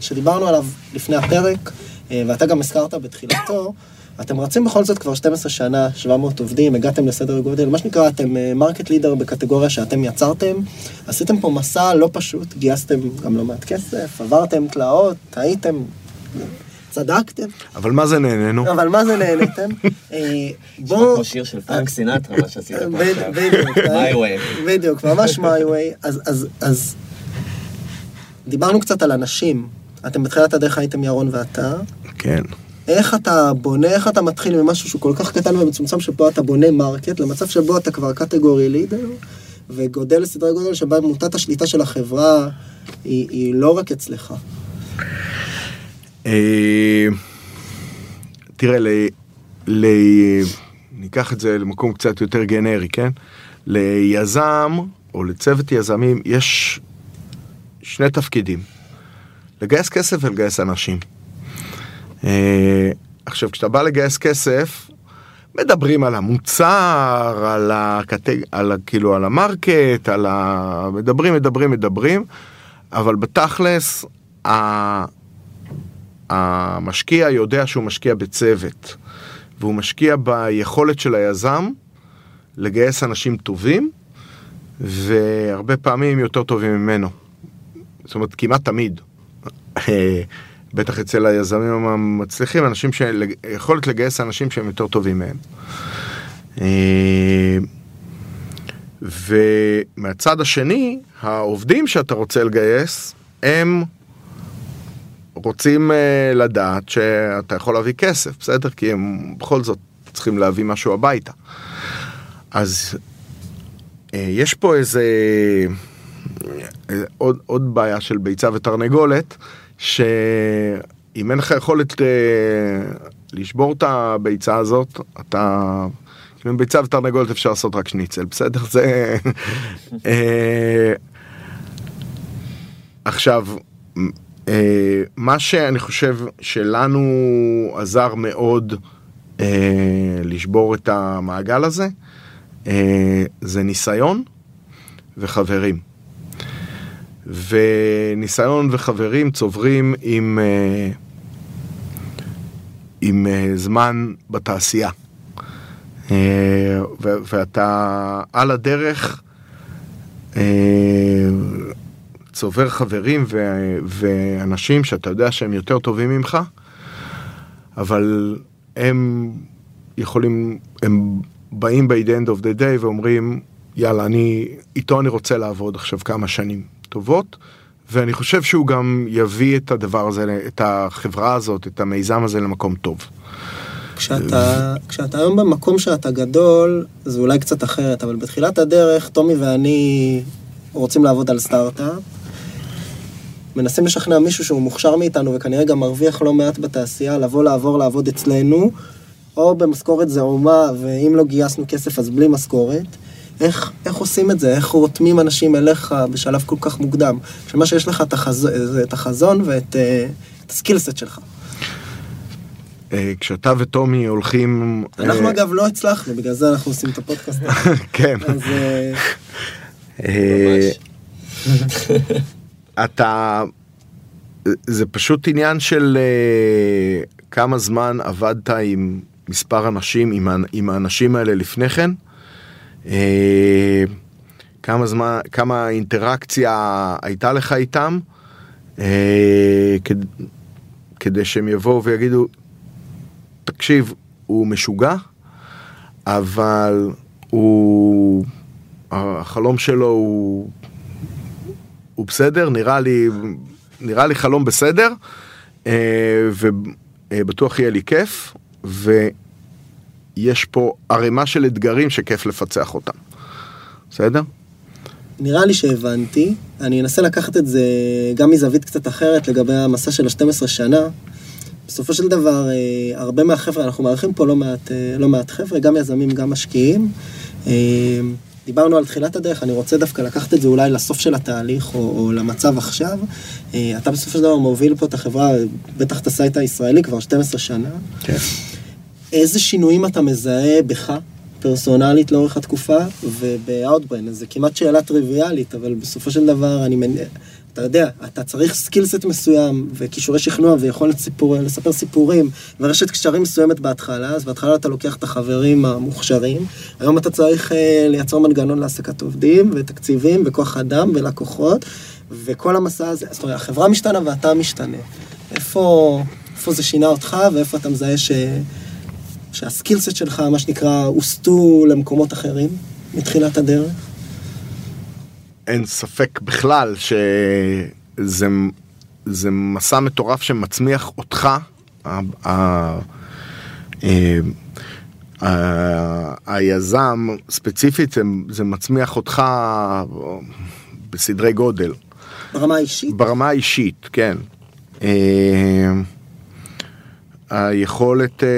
שדיברנו עליו לפני הפרק, אה, ואתה גם הזכרת בתחילתו. אתם רצים בכל זאת כבר 12 שנה, 700 עובדים, הגעתם לסדר גודל, מה שנקרא, אתם market leader בקטגוריה שאתם יצרתם, עשיתם פה מסע לא פשוט, גייסתם גם לא מעט כסף, עברתם תלאות, טעיתם, צדקתם, אבל מה זה נהנינו? אבל מה זה נהניתם? אה, בואו... כמו שיר של פרנק סינטרה, מה שעשית פה עכשיו. בדיוק, My way. בדיוק, ממש. אז, אז, אז דיברנו קצת על אנשים. אתם בתחילת הדרך הייתם ירון ואתה. כן. איך אתה בונה, איך אתה מתחיל ממשהו שהוא כל כך קטן ומצומצם, שבו אתה בונה market, למצב שבו אתה כבר category leader, וגודל לסדרי גודל שבה מוטת השליטה של החברה היא, היא לא רק אצלך. אה, תראה, ל... ל... ניקח את זה למקום קצת יותר גנרי, כן? ליזם או לצוות יזמים יש שני תפקידים, לגייס כסף ולגייס אנשים. אה, עכשיו, כשאתה בא לגייס כסף, מדברים על המוצר, על, הקטג... על ה... כאילו על המרקט, על ה... מדברים, מדברים, מדברים, אבל בתכלס, ה... המשקיע יודע שהוא משקיע בצוות, והוא משקיע ביכולת של היזם לגייס אנשים טובים, והרבה פעמים יותר טובים ממנו. זאת אומרת, כמעט תמיד. אה, בטח אצל היזמים המצליחים, אנשים של... יכולת לגייס אנשים שהם יותר טובים מהם. אה, ומהצד השני, העובדים שאתה רוצה לגייס, הם רוצים uh, לדעת שאתה יכול להביא כסף, בסדר? כי הם בכל זאת צריכים להביא משהו הביתה. אז יש פה איזה... עוד, עוד בעיה של ביצה ותרנגולת, שאם אין לך יכולת uh, לשבור את הביצה הזאת, אתה... עם ביצה ותרנגולת אפשר לעשות רק שניצל, בסדר? זה... uh, עכשיו, אה, מה שאני חושב שלנו עזר מאוד אה, לשבור את המעגל הזה, אה, זה ניסיון וחברים. וניסיון וחברים צוברים עם, אה, עם אה, זמן בתעשייה. אה, ו- ואתה על הדרך אה, צובר חברים ו- ואנשים שאתה יודע שהם יותר טובים ממך, אבל הם יכולים, הם באים ב-the end of the day ואומרים, יאללה, אני, איתו אני רוצה לעבוד עכשיו כמה שנים טובות, ואני חושב שהוא גם יביא את הדבר הזה, את החברה הזאת, את המיזם הזה למקום טוב. כשאתה, כשאתה היום במקום שאתה גדול, זה אולי קצת אחרת, אבל בתחילת הדרך, טומי ואני רוצים לעבוד על סטארט-אפ. מנסים לשכנע מישהו שהוא מוכשר מאיתנו וכנראה גם מרוויח לא מעט בתעשייה, לבוא לעבור לעבוד אצלנו, או במשכורת זעומה, ואם לא גייסנו כסף אז בלי משכורת. איך, איך עושים את זה? איך רותמים אנשים אליך בשלב כל כך מוקדם? שמה שיש לך את, החז... את החזון ואת אה, את הסקילסט שלך. אה, כשאתה וטומי הולכים... אנחנו אה, אגב לא הצלחנו, בגלל זה אנחנו עושים את הפודקאסט. כן. אז אה, אתה... זה פשוט עניין של כמה זמן עבדת עם מספר אנשים, עם האנשים האלה לפני כן. אה, כמה זמן, כמה אינטראקציה הייתה לך איתם, אה, כד, כדי שהם יבואו ויגידו, תקשיב, הוא משוגע, אבל הוא... החלום שלו הוא, הוא בסדר, נראה לי, נראה לי חלום בסדר, אה, ובטוח יהיה לי כיף, יש פה ערימה של אתגרים שכיף לפצח אותם. בסדר? נראה לי שהבנתי, אני אנסה לקחת את זה גם מזווית קצת אחרת לגבי המסע של ה-12 שנה. בסופו של דבר, אה, הרבה מהחבר'ה, אנחנו מארחים פה לא מעט, אה, לא מעט חבר'ה, גם יזמים, גם משקיעים. אה, דיברנו על תחילת הדרך, אני רוצה דווקא לקחת את זה אולי לסוף של התהליך, או, או למצב עכשיו. אתה בסופו של דבר מוביל פה את החברה, בטח את ה site הישראלי כבר 12 שנה. כן. איזה שינויים אתה מזהה בך פרסונלית לאורך התקופה, ובאאוטבריין, זה כמעט שאלה טריוויאלית, אבל בסופו של דבר אני מניח, אתה יודע, אתה צריך skill set מסוים, וכישורי שכנוע, ויכולת סיפור, לספר סיפורים, ורשת קשרים מסוימת בהתחלה, אז בהתחלה אתה לוקח את החברים המוכשרים, היום אתה צריך uh, לייצר מנגנון להעסקת עובדים, ותקציבים, וכוח אדם, ולקוחות, וכל המסע הזה, זאת אומרת, החברה משתנה ואתה משתנה. איפה, איפה זה שינה אותך, ואיפה אתה מזהה ש... שהסקילסט שלך, מה שנקרא, הוסטו למקומות אחרים מתחילת הדרך? אין ספק בכלל שזה זה מסע מטורף שמצמיח אותך, ה, ה, ה, ה, היזם, ספציפית, זה, זה מצמיח אותך בסדרי גודל. ברמה האישית? ברמה האישית, כן. אה, היכולת אה,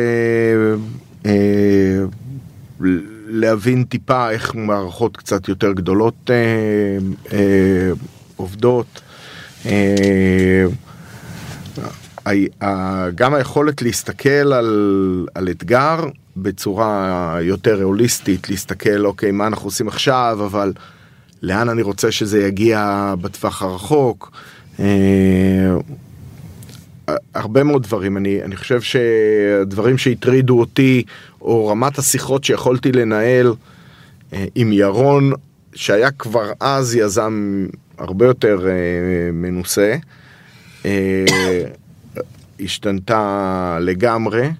אה, להבין טיפה איך מערכות קצת יותר גדולות אה, אה, עובדות. אה, גם היכולת להסתכל על, על אתגר בצורה יותר הוליסטית, להסתכל, אוקיי, מה אנחנו עושים עכשיו, אבל לאן אני רוצה שזה יגיע בטווח הרחוק. הרבה מאוד דברים, אני, אני חושב שהדברים שהטרידו אותי, או רמת השיחות שיכולתי לנהל אה, עם ירון, שהיה כבר אז יזם הרבה יותר אה, מנוסה, אה, השתנתה לגמרי.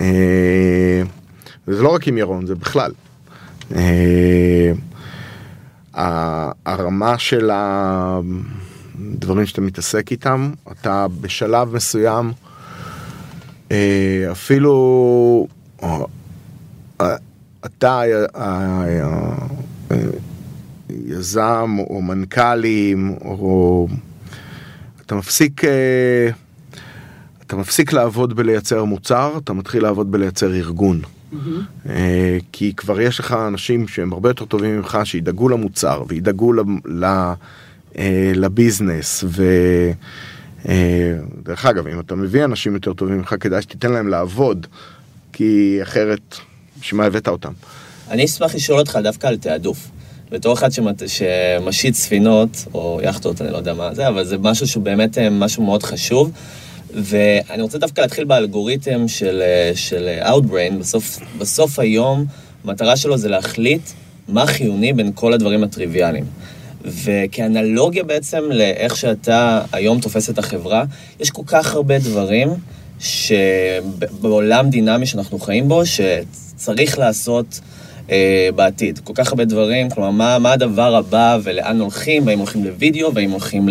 אה, וזה לא רק עם ירון, זה בכלל. אה, הרמה של ה... דברים שאתה מתעסק איתם, אתה בשלב מסוים אה, אפילו אה, אתה יזם או מנכ"לים או אתה מפסיק אה, אתה מפסיק לעבוד בלייצר מוצר, אתה מתחיל לעבוד בלייצר ארגון. Mm-hmm. כי כבר יש לך אנשים שהם הרבה יותר טובים ממך, שידאגו למוצר וידאגו ל... אה, לביזנס ודרך אה, אגב אם אתה מביא אנשים יותר טובים ממך כדאי שתיתן להם לעבוד כי אחרת בשביל מה הבאת אותם. אני אשמח לשאול אותך דווקא על תעדוף. בתור אחד שמת, שמשיט ספינות, או יאכטות, אני לא יודע מה זה, אבל זה משהו שהוא באמת אה, משהו מאוד חשוב. ואני רוצה דווקא להתחיל באלגוריתם של, של Outbrain, בסוף, בסוף היום, המטרה שלו זה להחליט מה חיוני בין כל הדברים הטריוויאליים. וכאנלוגיה בעצם לאיך שאתה היום תופס את החברה, יש כל כך הרבה דברים שבעולם דינמי שאנחנו חיים בו, שצריך לעשות אה, בעתיד. כל כך הרבה דברים, כלומר, מה, מה הדבר הבא ולאן הולכים, והאם הולכים לוידאו, והאם הולכים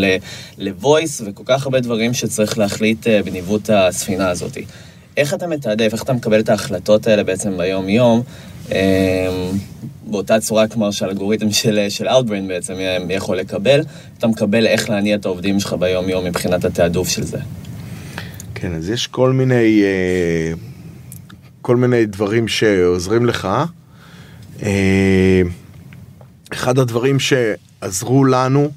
ל-voice, וכל כך הרבה דברים שצריך להחליט אה, בניווט הספינה הזאת. איך אתה מתעדף, איך אתה מקבל את ההחלטות האלה בעצם ביום-יום? אה, באותה צורה כמו שהאלגוריתם של, של Outbrain בעצם יכול לקבל, אתה מקבל איך להניע את העובדים שלך ביום-יום מבחינת התעדוף של זה. כן, אז יש כל מיני, אה, כל מיני דברים שעוזרים לך. אה, אחד הדברים שעזרו לנו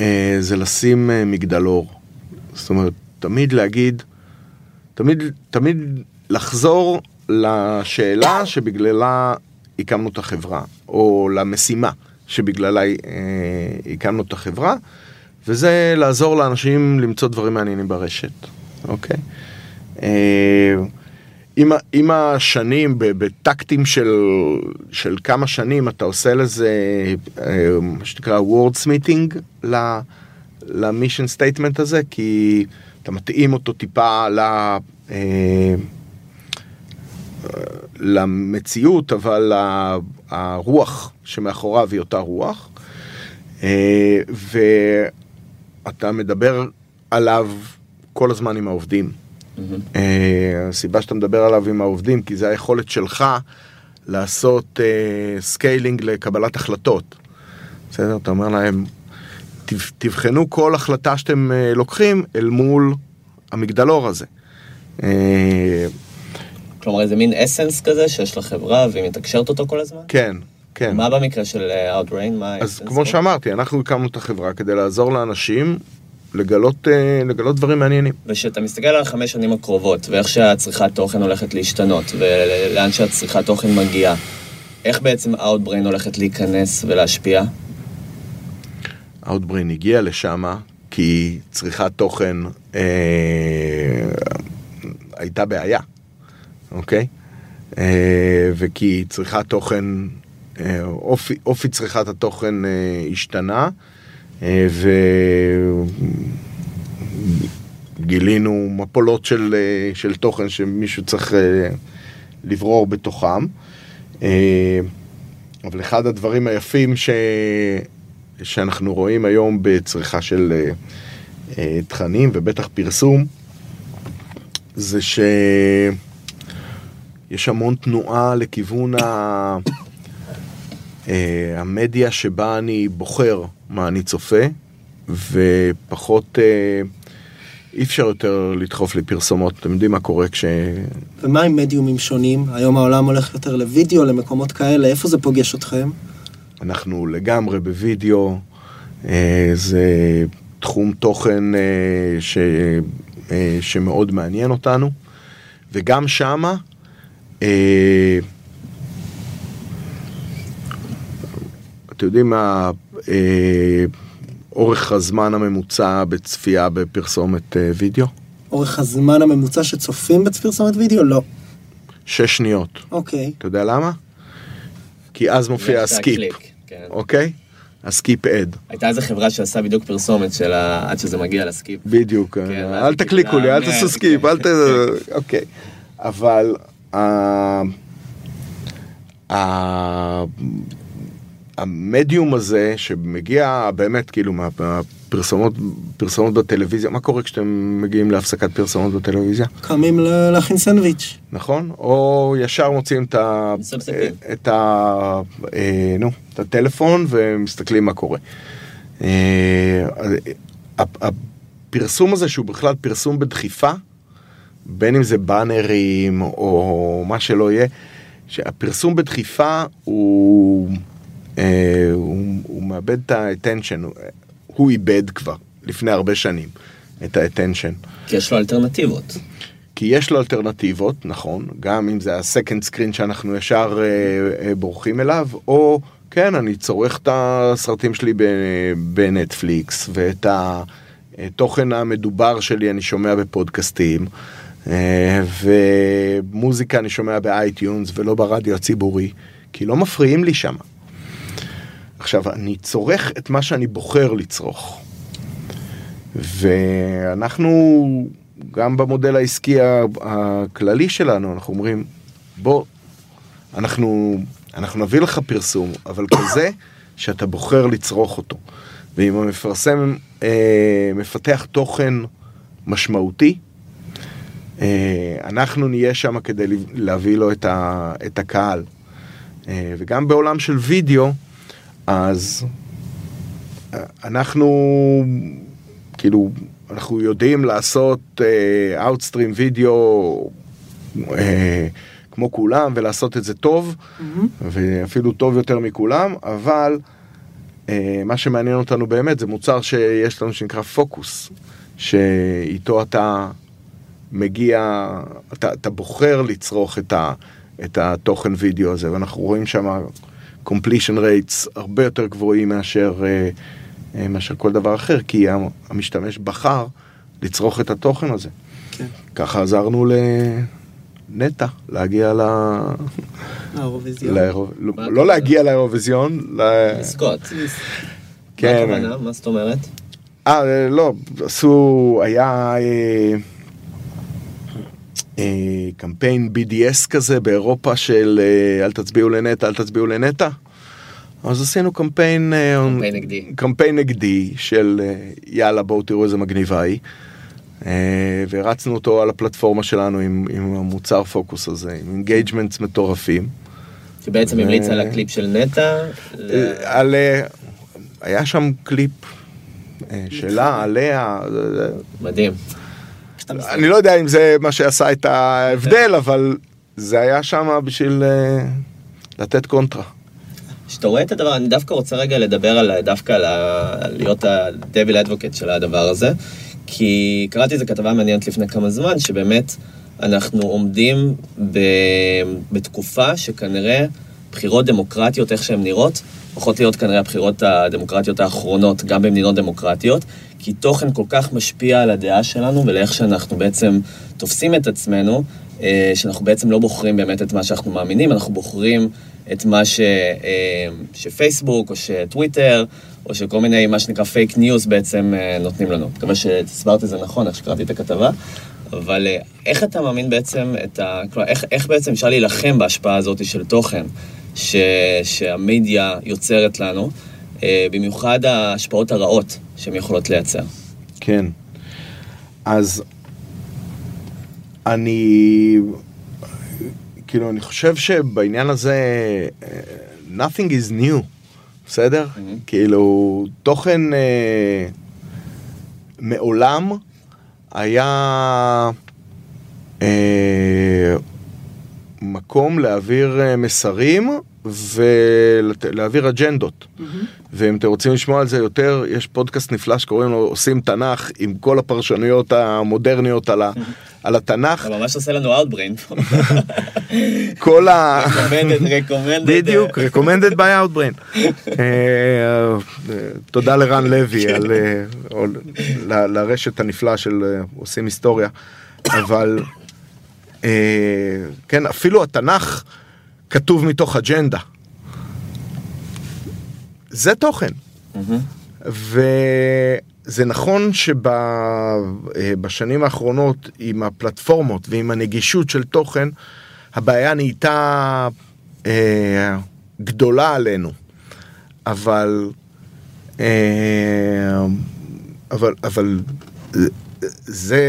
אה, זה לשים מגדלור. זאת אומרת, תמיד להגיד, תמיד, תמיד לחזור לשאלה שבגללה הקמנו את החברה, או למשימה שבגללה אה, הקמנו את החברה, וזה לעזור לאנשים למצוא דברים מעניינים ברשת, אוקיי? אה, עם, עם השנים, בטקטים של, של כמה שנים, אתה עושה לזה אה, מה שנקרא word smithing ל mission statement הזה, כי אתה מתאים אותו טיפה ל... למציאות, אבל הרוח שמאחוריו היא אותה רוח. אה, ואתה מדבר עליו כל הזמן עם העובדים. אה, הסיבה שאתה מדבר עליו עם העובדים, כי זה היכולת שלך לעשות scaling לקבלת החלטות. בסדר? אתה אומר להם, "תב- תבחנו כל החלטה שאתם אה, לוקחים אל מול המגדלור הזה. כלומר איזה מין essence כזה שיש לחברה והיא מתקשרת אותו כל הזמן? כן, כן. מה במקרה של אה, Outbrain? מה אז כמו פה? שאמרתי, אנחנו הקמנו את החברה כדי לעזור לאנשים לגלות, אה, לגלות דברים מעניינים. וכשאתה מסתכל על החמש שנים הקרובות, ואיך שהצריכת תוכן הולכת להשתנות, ולאן שהצריכת תוכן מגיעה, איך בעצם Outbrain הולכת להיכנס ולהשפיע? Outbrain הגיע לשם כי צריכת תוכן אה, הייתה בעיה, אוקיי? אה, וכי צריכת תוכן, אה, אופי, אופי צריכת התוכן אה, השתנה, וגילינו מפולות של, של תוכן שמישהו צריך לברור בתוכם. אבל אחד הדברים היפים ש... שאנחנו רואים היום בצריכה של תכנים ובטח פרסום, זה שיש המון תנועה לכיוון ה... אה, המדיה שבה אני בוחר מה אני צופה, ופחות... אה, אי אפשר יותר לדחוף לי פרסומות, אתם יודעים מה קורה כש... ומה עם מדיומים שונים? היום העולם הולך יותר לוידאו, למקומות כאלה, איפה זה פוגש אתכם? אנחנו לגמרי בווידאו, אה, זה תחום תוכן ש, שמאוד מעניין אותנו, וגם שמה, אתם יודעים מה, אה, אורך הזמן הממוצע בצפייה בפרסומת אה, וידאו? אורך הזמן הממוצע שצופים בפרסומת וידאו? לא. שש שניות. אוקיי. אתה יודע למה? כי אז מופיע ה skip, כן. אוקיי? ה skip ad. הייתה איזה חברה שעשה בדיוק פרסומת של עד שזה מגיע ל skip. בדיוק, כן, אה, אל תקליקו לי, אל תעשו skip, כן. אל ת... אוקיי. אבל המדיום הזה שמגיע באמת כאילו מהפרסומות פרסומות בטלוויזיה, מה קורה כשאתם מגיעים להפסקת פרסומות בטלוויזיה? קמים להכין סנדוויץ'. נכון? או ישר מוצאים את ה... את ה... אה, נו, את הטלפון ומסתכלים מה קורה. אה, הפרסום הזה שהוא בכלל פרסום בדחיפה, בין אם זה באנרים או מה שלא יהיה, שהפרסום בדחיפה הוא, אה, הוא, הוא מאבד את ה-attention, הוא, הוא איבד כבר לפני הרבה שנים את ה-attention. כי יש לו אלטרנטיבות. כי יש לו אלטרנטיבות, נכון, גם אם זה הסקנד סקרין שאנחנו ישר אה, אה, בורחים אליו, או כן, אני צורך את הסרטים שלי בנטפליקס, ואת התוכן המדובר שלי אני שומע בפודקאסטים, אה, ומוזיקה אני שומע ב iTunes ולא ברדיו הציבורי, כי לא מפריעים לי שם. עכשיו, אני צורך את מה שאני בוחר לצרוך. ואנחנו, גם במודל העסקי הכללי שלנו, אנחנו אומרים, בוא, אנחנו, אנחנו נביא לך פרסום, אבל כזה שאתה בוחר לצרוך אותו. ואם המפרסם אה, מפתח תוכן משמעותי, אה, אנחנו נהיה שם כדי להביא לו את, ה, את הקהל. אה, וגם בעולם של וידאו, אז אנחנו כאילו אנחנו יודעים לעשות אאוטסטרים וידאו אה, כמו כולם ולעשות את זה טוב ואפילו טוב יותר מכולם אבל אה, מה שמעניין אותנו באמת זה מוצר שיש לנו שנקרא פוקוס שאיתו אתה מגיע אתה, אתה בוחר לצרוך את, ה, את התוכן וידאו הזה ואנחנו רואים שם completion rates הרבה יותר גבוהים מאשר, אה, אה, מאשר כל דבר אחר, כי המשתמש בחר לצרוך את התוכן הזה. כן. ככה עזרנו לנטע להגיע ל... האירוויזיון. לאירו... לא- לא? להגיע לאירוויזיון, ל... לזכות. כן. מה זאת אומרת? אה, לא, עשו, היה אה, קמפיין BDS כזה באירופה של אה, אל תצביעו לנטע, אל תצביעו לנטע. אז עשינו קמפיין, אה, קמפיין נגדי. קמפיין נגדי של אה, יאללה בואו תראו איזה מגניבה היא. אה, והרצנו אותו על הפלטפורמה שלנו עם, עם המוצר פוקוס הזה, עם engagements מטורפים. שבעצם ו- המליץ על הקליפ של נטע. אה, על... אה, היה שם קליפ אה, שלה, עליה, אה, מדהים. אני לא יודע אם זה מה שעשה את ההבדל, אבל זה היה שם בשביל אה, לתת קונטרה. כשאתה רואה את הדבר, אני דווקא רוצה רגע לדבר על, דווקא על, ה- להיות ה devil's advocate של הדבר הזה, כי קראתי איזה כתבה מעניינת לפני כמה זמן, שבאמת אנחנו עומדים ב, בתקופה שכנראה בחירות דמוקרטיות, איך שהן נראות, הולכות להיות כנראה הבחירות הדמוקרטיות האחרונות, גם במדינות דמוקרטיות, כי תוכן כל כך משפיע על הדעה שלנו ולאיך שאנחנו בעצם תופסים את עצמנו, אה, שאנחנו בעצם לא בוחרים באמת את מה שאנחנו מאמינים, אנחנו בוחרים את מה ש, אה, שפייסבוק או שטוויטר או שכל מיני מה שנקרא fake news בעצם אה, נותנים לנו. מקווה שהסברתי את זה נכון, איך שקראתי את הכתבה. אבל איך אתה מאמין בעצם את ה... כלומר, איך, איך בעצם אפשר להילחם בהשפעה הזאת של תוכן ש, שהמדיה יוצרת לנו, אה, במיוחד ההשפעות הרעות שהן יכולות לייצר. כן. אז אני, כאילו, אני חושב שבעניין הזה, אה, nothing is new, בסדר? כאילו, תוכן אה, מעולם היה אה, מקום להעביר אה, מסרים ולהעביר אג'נדות. ואם אתם רוצים לשמוע על זה יותר, יש פודקאסט נפלא שקוראים לו עושים תנ"ך עם כל הפרשנויות המודרניות על, ה, על התנ"ך. אתה ממש עושה לנו Outbrain פה. כל ה... recommended, recommended. בדיוק, Outbrain. אה, אה, תודה לרן לוי על אה, לרשת הנפלאה של אה, עושים היסטוריה, אבל כן, אפילו התנ"ך כתוב מתוך אג'נדה. זה תוכן. וזה נכון שבשנים האחרונות עם הפלטפורמות ועם הנגישות של תוכן, הבעיה נהייתה אה, גדולה עלינו. אבל, אה, אבל, אבל זה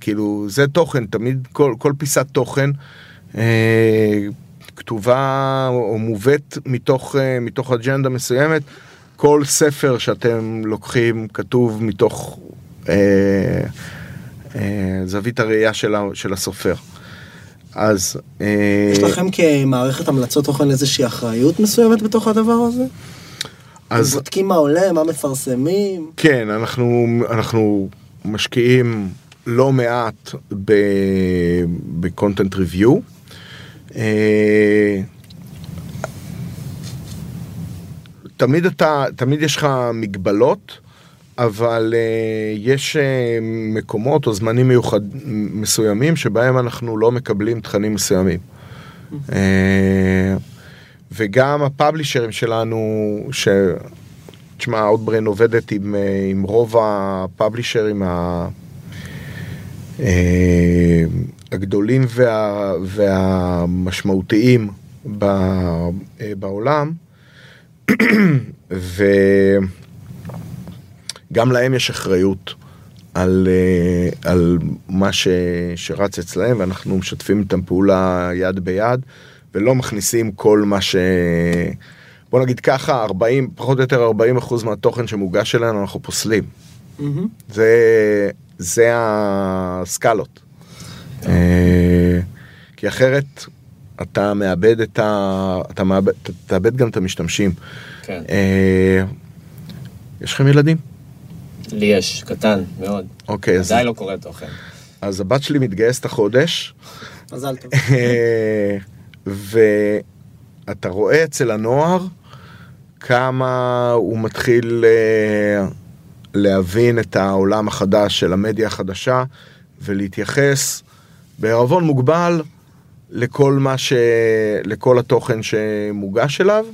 כאילו זה תוכן תמיד כל, כל פיסת תוכן אה, כתובה או מובאת מתוך, אה, מתוך אג'נדה מסוימת כל ספר שאתם לוקחים כתוב מתוך אה, אה, זווית הראייה של, ה, של הסופר. אז אה, יש לכם כמערכת המלצות תוכן איזושהי אחריות מסוימת בתוך הדבר הזה? אז בודקים מה עולה, מה מפרסמים? כן, אנחנו, אנחנו משקיעים לא מעט בקונטנט ריוויו. אה, תמיד אתה, תמיד יש לך מגבלות, אבל uh, יש uh, מקומות או זמנים מיוחד, מסוימים שבהם אנחנו לא מקבלים תכנים מסוימים. Uh, וגם הפאבלישרים שלנו, ש... תשמע, Outbrain עובדת עם, uh, עם רוב הפאבלישרים ה... uh, הגדולים וה... והמשמעותיים ב... uh, בעולם. וגם להם יש אחריות על, אה, על מה ש, שרץ אצלהם, ואנחנו משתפים איתם פעולה יד ביד, ולא מכניסים כל מה ש... בוא נגיד ככה, 40, פחות או יותר 40 אחוז מהתוכן שמוגש אלינו אנחנו פוסלים. זה, זה הסקלות. אה, כי אחרת אתה מאבד את ה... אתה מאבד, אתה תאבד גם את המשתמשים. כן. אה, יש לכם ילדים? לי יש, קטן מאוד. אוקיי, אז, עדיין לא קורא תוכן. אז הבת שלי מתגייסת החודש, מזל טוב. אה, ואתה רואה אצל הנוער כמה הוא מתחיל אה, להבין את העולם החדש של המדיה החדשה ולהתייחס בערבון מוגבל לכל מה ש... לכל התוכן שמוגש אליו,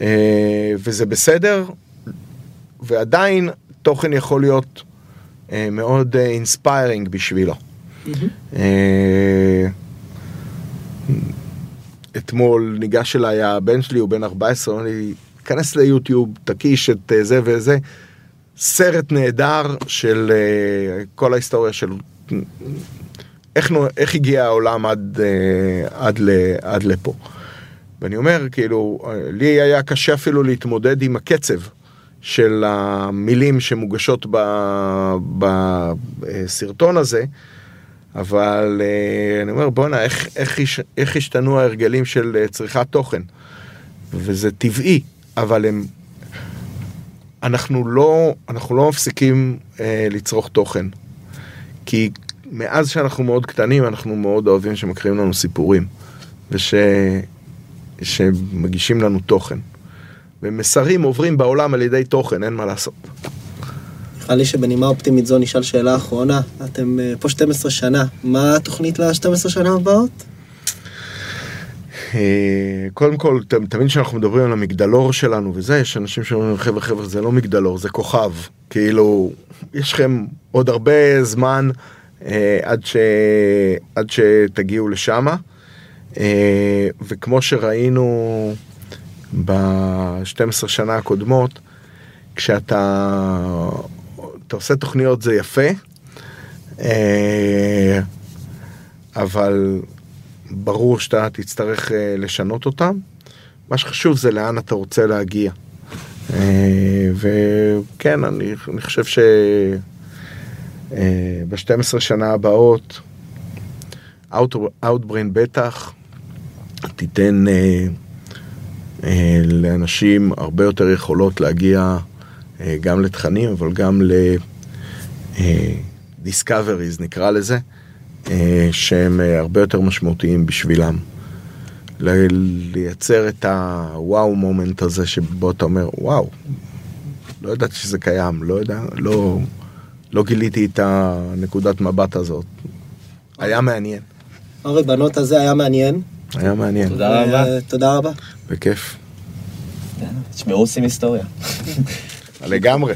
אה, וזה בסדר, ועדיין תוכן יכול להיות אה, מאוד inspiring בשבילו. אה, אתמול ניגש אליי הבן שלי, הוא בן 14, אומר לי, כנס ליוטיוב, תקיש את אה, זה וזה. סרט נהדר של אה, כל ההיסטוריה של איך, איך הגיע העולם עד, אה, עד, ל, עד לפה. ואני אומר, כאילו, לי היה קשה אפילו להתמודד עם הקצב של המילים שמוגשות ב- בסרטון הזה, אבל אני אומר, בואנה, איך, איך, איך השתנו ההרגלים של צריכת תוכן? וזה טבעי, אבל הם... אנחנו לא, אנחנו לא מפסיקים אה, לצרוך תוכן. כי מאז שאנחנו מאוד קטנים, אנחנו מאוד אוהבים שמקריאים לנו סיפורים. וש... שמגישים לנו תוכן. ומסרים עוברים בעולם על ידי תוכן, אין מה לעשות. נראה לי שבנימה אופטימית זו נשאל שאלה אחרונה. אתם אה, פה 12 שנה, מה התוכנית ל-12 שנה הבאות? אה, קודם כל, תמיד כשאנחנו מדברים על המגדלור שלנו וזה, יש אנשים שאומרים, חבר'ה, חבר'ה, זה לא מגדלור, זה כוכב. כאילו, יש לכם עוד הרבה זמן אה, עד, ש... עד שתגיעו לשמה. אה, וכמו שראינו ב-12 שנה הקודמות, כשאתה אתה עושה תוכניות זה יפה, אבל ברור שאתה תצטרך אה, לשנות אותם. מה שחשוב זה לאן אתה רוצה להגיע. אה, וכן, אני, אני חושב ש... ב-12 שנה הבאות, Outbrain בטח תיתן אה, אה, לאנשים הרבה יותר יכולות להגיע אה, גם לתכנים, אבל גם ל-discoveries נקרא לזה, אה, שהם אה, הרבה יותר משמעותיים בשבילם. ל- לייצר את הוואו מומנט הזה שבו אתה אומר וואו, לא ידעתי שזה קיים, לא יודע, לא, לא גיליתי את הנקודת מבט הזאת. היה מעניין, אורי, בנות הזה היה מעניין. היה מעניין, תודה רבה. אה, תודה רבה. בכיף, תשמעו, עושים היסטוריה. לגמרי.